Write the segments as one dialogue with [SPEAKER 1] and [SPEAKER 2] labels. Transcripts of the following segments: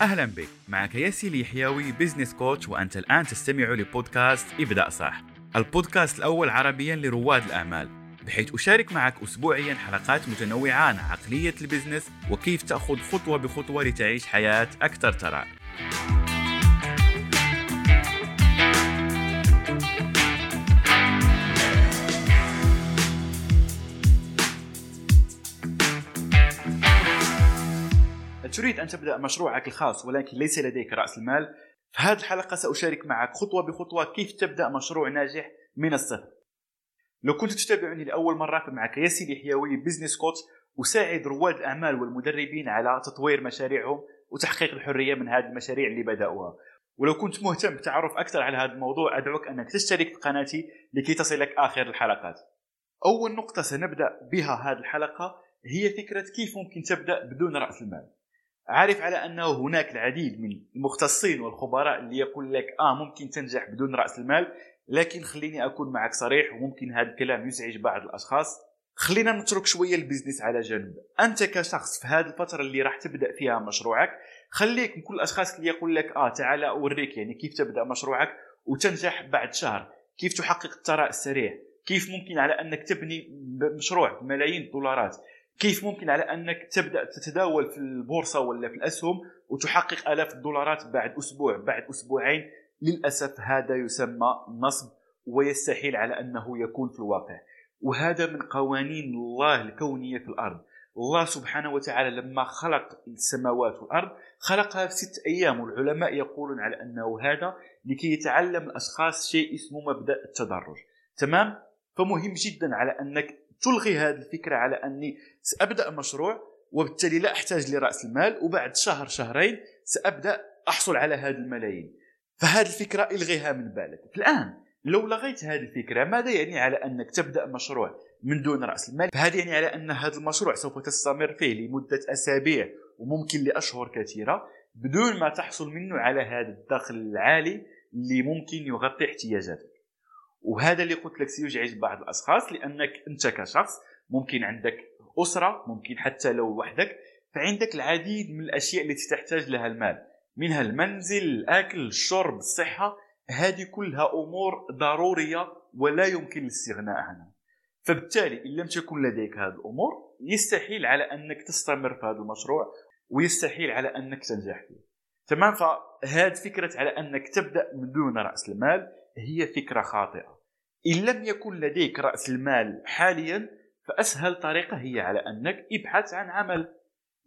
[SPEAKER 1] أهلا بك. معك ياسي اليحيوي business coach وأنت الآن تستمع لبودكاست ابدأ صح. البودكاست الأول عربيا لرواد الأعمال بحيث أشارك معك أسبوعيا حلقات متنوعة عن عقلية ال business وكيف تأخذ خطوة بخطوة لتعيش حياة أكثر ثراء تريد أن تبدأ مشروعك الخاص ولكن ليس لديك رأس المال. في هذه الحلقة سأشارك معك خطوة بخطوة كيف تبدأ مشروع ناجح من الصفر. لو كنت تتابعني لأول مرة فمعك ياسي اليحيوي business coach أساعد رواد الأعمال والمدربين على تطوير مشاريعهم وتحقيق الحرية من هذه المشاريع اللي بدأوها. ولو كنت مهتم بالتعرف أكثر على هذا الموضوع أدعوك أنك تشترك في قناتي لكي تصلك آخر الحلقات. أول نقطة سنبدأ بها هذه الحلقة هي فكرة كيف ممكن تبدأ بدون رأس المال. عارف على أنه هناك العديد من المختصين والخبراء اللي يقول لك آه ممكن تنجح بدون رأس المال لكن خليني أكون معك صريح وممكن هذا الكلام يزعج بعض الأشخاص. خلينا نترك شوية البزنس على جنب. أنت كشخص في هذه الفترة اللي راح تبدأ فيها مشروعك خليك من كل الأشخاص اللي يقول لك آه تعال أوريك يعني كيف تبدأ مشروعك وتنجح بعد شهر. كيف تحقق الثراء السريع؟ كيف ممكن على أنك تبني مشروع بملايين الدولارات؟ كيف ممكن على أنك تبدأ تتداول في البورصة ولا في الأسهم وتحقق آلاف الدولارات بعد أسبوع بعد أسبوعين؟ للأسف هذا يسمى نصب ويستحيل على أنه يكون في الواقع. وهذا من قوانين الله الكونية في الأرض. الله سبحانه وتعالى لما خلق السماوات والأرض خلقها في ست أيام. والعلماء يقولون على أنه هذا لكي يتعلم الاشخاص شيء اسمه مبدأ التدرج. تمام؟ فمهم جدا على أنك تلغي هذه الفكرة على أني سأبدأ مشروع وبالتالي لا أحتاج لرأس المال وبعد شهر شهرين سأبدأ أحصل على هذه الملايين. فهذه الفكرة إلغيها من بالك. الآن لو لغيت هذه الفكرة ماذا يعني على أنك تبدأ مشروع من دون رأس المال؟ فهذا يعني على أن هذا المشروع سوف تستمر فيه لمدة أسابيع وممكن لأشهر كثيرة بدون ما تحصل منه على هذا الدخل العالي اللي ممكن يغطي احتياجاتك. وهذا اللي قلت لك سيزعج بعض الأشخاص لأنك أنت كشخص ممكن عندك أسرة ممكن حتى لو وحدك فعندك العديد من الأشياء التي تحتاج لها المال. منها المنزل الأكل الشرب الصحة هذه كلها أمور ضرورية ولا يمكن الاستغناء عنها. فبالتالي إن لم تكن لديك هذه الأمور يستحيل على أنك تستمر في هذا المشروع ويستحيل على أنك تنجح فيه. تمام؟ فهذه فكرة على أنك تبدأ من دون رأس المال. هي فكرة خاطئة. إن لم يكن لديك رأس المال حاليا فأسهل طريقة هي على أنك ابحث عن عمل.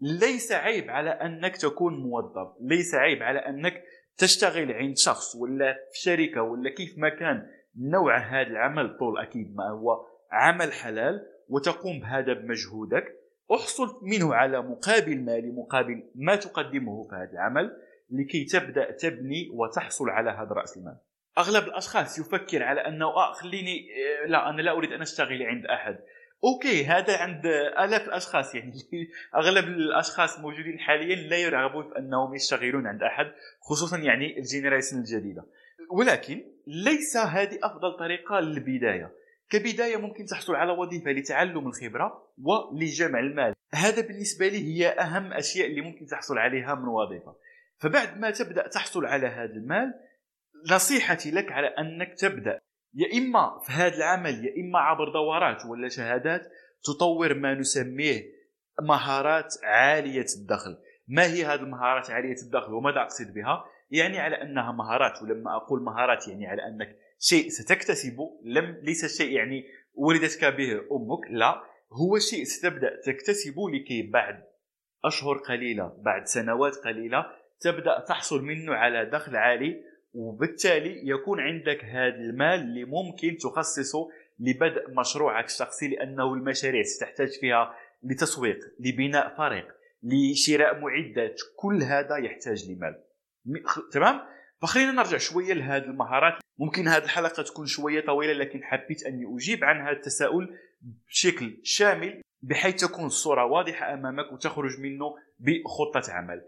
[SPEAKER 1] ليس عيب على أنك تكون موظف. ليس عيب على أنك تشتغل عند شخص ولا في شركة ولا كيف ما كان. نوع هذا العمل طول أكيد ما هو عمل حلال وتقوم بهذا بمجهودك. احصل منه على مقابل مالي مقابل ما تقدمه في هذا العمل لكي تبدأ تبني وتحصل على هذا رأس المال. أغلب الأشخاص يفكر على أنه آه خليني آه، لا أنا لا أريد أن أشتغل عند أحد. OK هذا عند آلاف الأشخاص يعني. أغلب الأشخاص موجودين حاليا لا يرغبون في أنهم يشتغلون عند أحد خصوصا يعني ال generation الجديدة. ولكن ليس هذه أفضل طريقة للبداية. كبداية ممكن تحصل على وظيفة لتعلم الخبرة ولجمع المال. هذا بالنسبة لي هي أهم أشياء اللي ممكن تحصل عليها من وظيفة. فبعد ما تبدأ تحصل على هذا المال نصيحتي لك على أنك تبدأ. يا إما في هذا العمل يا إما عبر دورات ولا شهادات تطور ما نسميه مهارات عالية الدخل. ما هي هذه المهارات عالية الدخل وماذا أقصد بها؟ يعني على أنها مهارات ولما أقول مهارات يعني على أنك شيء ستكتسبه لم ليس شيء يعني ولدتك به أمك لا. هو شيء ستبدأ تكتسبه لكي بعد أشهر قليلة بعد سنوات قليلة تبدأ تحصل منه على دخل عالي وبالتالي يكون عندك هذا المال اللي ممكن تخصصه لبدء مشروعك الشخصي لأنه المشاريع ستحتاج فيها لتسويق لبناء فريق لشراء معدات كل هذا يحتاج لمال. تمام؟ فخلينا نرجع شوية لهذه المهارات. ممكن هذه الحلقة تكون شوية طويلة لكن حبيت أني أجيب عن هذا التساؤل بشكل شامل بحيث تكون الصورة واضحة أمامك وتخرج منه بخطة عمل.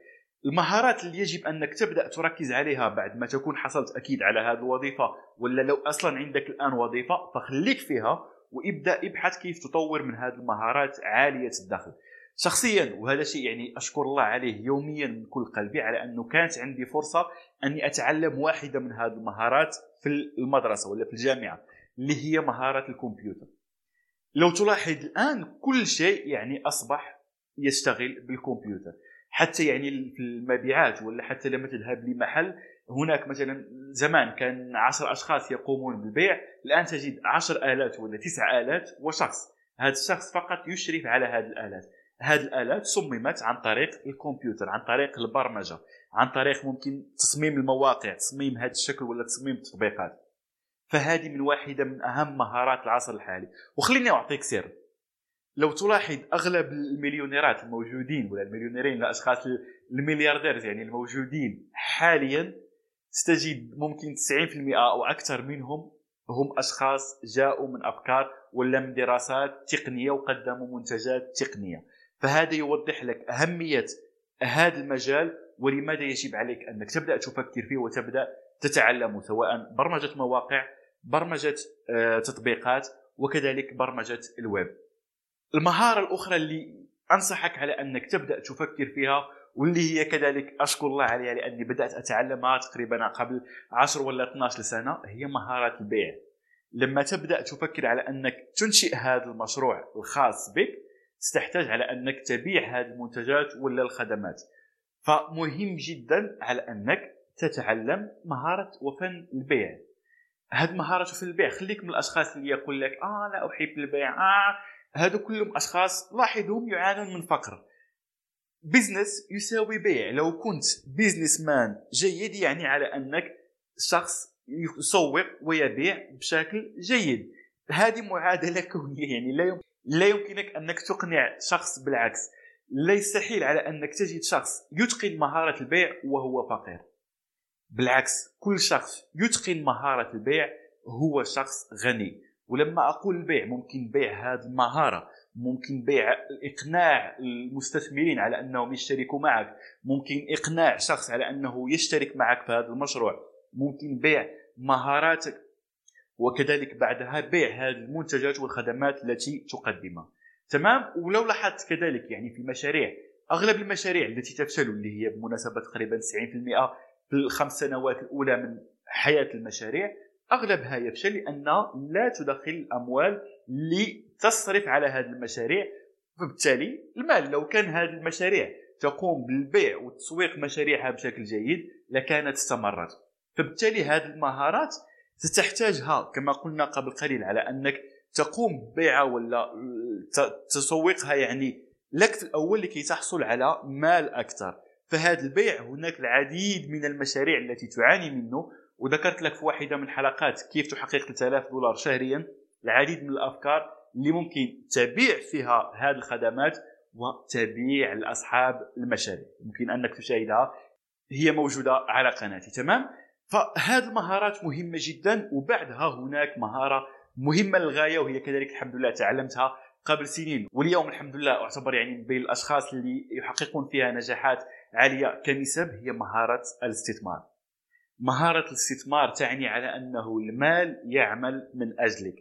[SPEAKER 1] المهارات اللي يجب انك تبدأ تركز عليها بعد ما تكون حصلت أكيد على هذه الوظيفة ولا لو أصلا عندك الآن وظيفة فخليك فيها وابدأ ابحث كيف تطور من هذه المهارات عالية الدخل. شخصيا وهذا شيء يعني أشكر الله عليه يوميا من كل قلبي على أنه كانت عندي فرصة أني أتعلم واحدة من هذه المهارات في المدرسة ولا في الجامعة اللي هي مهارة الكمبيوتر. لو تلاحظ الآن كل شيء يعني أصبح يشتغل بالكمبيوتر. حتى يعني في المبيعات ولا حتى لما تذهب لمحل هناك مثلا زمان كان عشر أشخاص يقومون بالبيع الآن تجد عشر آلات ولا تسع آلات وشخص. هذا الشخص فقط يشرف على هذه الآلات. هذه الآلات صممت عن طريق الكمبيوتر عن طريق البرمجة عن طريق ممكن تصميم المواقع تصميم هذا الشكل ولا تصميم التطبيقات. فهذه من واحدة من أهم مهارات العصر الحالي. وخليني أعطيك سر. لو تلاحظ أغلب المليونيرات الموجودين ولا المليونيرين الاشخاص المليارديرز يعني الموجودين حاليا ستجد ممكن 90% أو أكثر منهم هم أشخاص جاءوا من أفكار ولا من دراسات تقنية وقدموا منتجات تقنية. فهذا يوضح لك أهمية هذا المجال ولماذا يجب عليك أنك تبدأ تفكر فيه وتبدأ تتعلمه سواء برمجة مواقع برمجة آه، تطبيقات وكذلك برمجة الويب. المهارة الأخرى اللي أنصحك على أنك تبدأ تفكر فيها واللي هي كذلك أشكر الله عليها لأني بدأت أتعلمها تقريبا قبل 10 ولا 12 سنه هي مهاره البيع. لما تبدأ تفكر على أنك تنشئ هذا المشروع الخاص بك ستحتاج على أنك تبيع هذه المنتجات ولا الخدمات. فمهم جدا على أنك تتعلم مهارة وفن البيع. هذه مهارة في البيع خليك من الأشخاص اللي يقول لك آه لا أحب البيع آه هذو كلهم أشخاص لاحظهم يعانون من فقر. business يساوي بيع. لو كنت businessman جيد يعني على أنك شخص يسوق ويبيع بشكل جيد. هذه معادلة كونية يعني لا لا يمكنك أنك تقنع شخص بالعكس. لا يستحيل على أنك تجد شخص يتقن مهارة البيع وهو فقير. بالعكس كل شخص يتقن مهارة البيع هو شخص غني. ولما أقول البيع ممكن بيع هذه المهارة ممكن بيع إقناع المستثمرين على أنهم يشتركوا معك ممكن إقناع شخص على أنه يشترك معك في هذا المشروع ممكن بيع مهاراتك. وكذلك بعدها بيع هذه المنتجات والخدمات التي تقدمها. تمام؟ ولو لاحظت كذلك يعني في المشاريع أغلب المشاريع التي تفشل اللي هي بمناسبة تقريبا 90% في الخمس سنوات الأولى من حياة المشاريع أغلبها يفشل لأن لا تدخل الأموال لتصرف على هذه المشاريع. فبالتالي المال لو كان هذه المشاريع تقوم بالبيع وتسويق مشاريعها بشكل جيد لكانت استمرت. فبالتالي هذه المهارات ستحتاجها كما قلنا قبل قليل على أنك تقوم ببيعها ولا تسوقها يعني لك الأول لكي تحصل على مال أكثر. فهذا البيع هناك العديد من المشاريع التي تعاني منه وذكرت لك في واحدة من الحلقات كيف تحقق 3000 دولار شهريا العديد من الأفكار اللي ممكن تبيع فيها هذه الخدمات وتبيع لأصحاب المشاريع. ممكن أنك تشاهدها هي موجودة على قناتي. تمام؟ فهذه المهارات مهمة جدا وبعدها هناك مهارة مهمة للغاية وهي كذلك الحمد لله تعلمتها قبل سنين. واليوم الحمد لله أعتبر يعني بين الأشخاص اللي يحققون فيها نجاحات عالية كنسب هي مهارة الاستثمار. مهارة الاستثمار تعني على أنه المال يعمل من أجلك.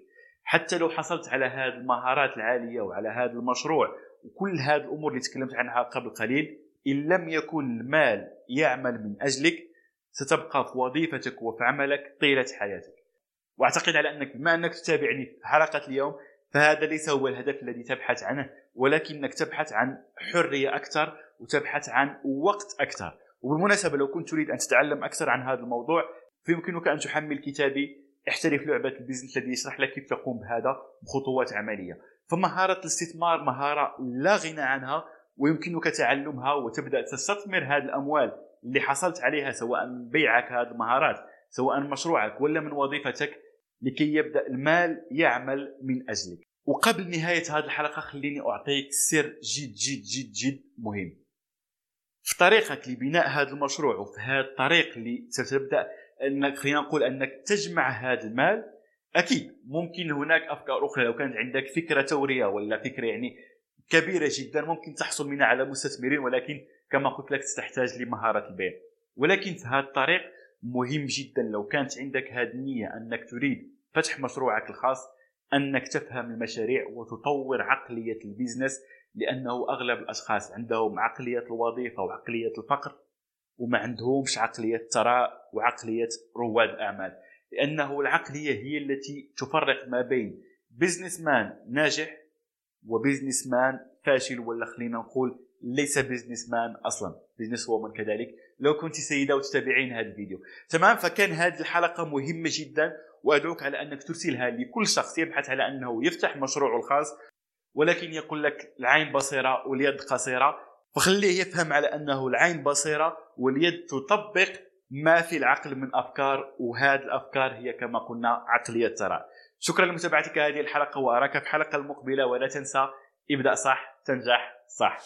[SPEAKER 1] حتى لو حصلت على هذه المهارات العالية وعلى هذا المشروع وكل هذه الأمور اللي تكلمت عنها قبل قليل إن لم يكن المال يعمل من أجلك ستبقى في وظيفتك وفي عملك طيلة حياتك. وأعتقد على أنك بما أنك تتابعني في حلقة اليوم فهذا ليس هو الهدف الذي تبحث عنه ولكنك تبحث عن حرية أكثر وتبحث عن وقت أكثر. وبالمناسبة لو كنت تريد أن تتعلم أكثر عن هذا الموضوع فيمكنك أن تحمل كتابي احترف لعبة البيزنس الذي يشرح لك كيف تقوم بهذا بخطوات عملية. فمهاره الاستثمار؟ مهارة لا غنى عنها ويمكنك تعلمها وتبدأ تستثمر هذه الأموال اللي حصلت عليها سواء من بيعك هذه المهارات سواء من مشروعك ولا من وظيفتك لكي يبدأ المال يعمل من أجلك. وقبل نهاية هذه الحلقة خليني أعطيك سر جد جد جد جد مهم. في طريقك لبناء هذا المشروع وفي هذا الطريق اللي ستبدأ أنك خلينا نقول أنك تجمع هذا المال أكيد ممكن هناك أفكار أخرى. لو كانت عندك فكرة تورية ولا فكرة يعني كبيرة جدا ممكن تحصل منها على مستثمرين ولكن كما قلت لك ستحتاج لمهارة البيع. ولكن في هذا الطريق مهم جدا. لو كانت عندك هذه النية أنك تريد فتح مشروعك الخاص أنك تفهم المشاريع وتطور عقلية ال business لأنه أغلب الأشخاص عندهم عقلية الوظيفة وعقلية الفقر وما عندهمش عقلية الثراء وعقلية رواد الاعمال لأنه العقلية هي التي تفرق ما بين businessman ناجح و businessman فاشل ولا خلينا نقول ليس businessman أصلا businesswoman كذلك. لو كنت سيدة وتتابعين هذا الفيديو. تمام؟ فكان هذه الحلقة مهمة جدا وأدعوك على أنك ترسلها لكل شخص يبحث على أنه يفتح مشروعه الخاص. ولكن يقول لك العين بصيرة واليد قصيرة. فخليه يفهم على أنه العين بصيرة واليد تطبق ما في العقل من أفكار وهذه الأفكار هي كما قلنا عقلية ترى. شكرا لمتابعتك هذه الحلقة وأراك في الحلقة المقبله ولا تنسى ابدأ صح تنجح صح.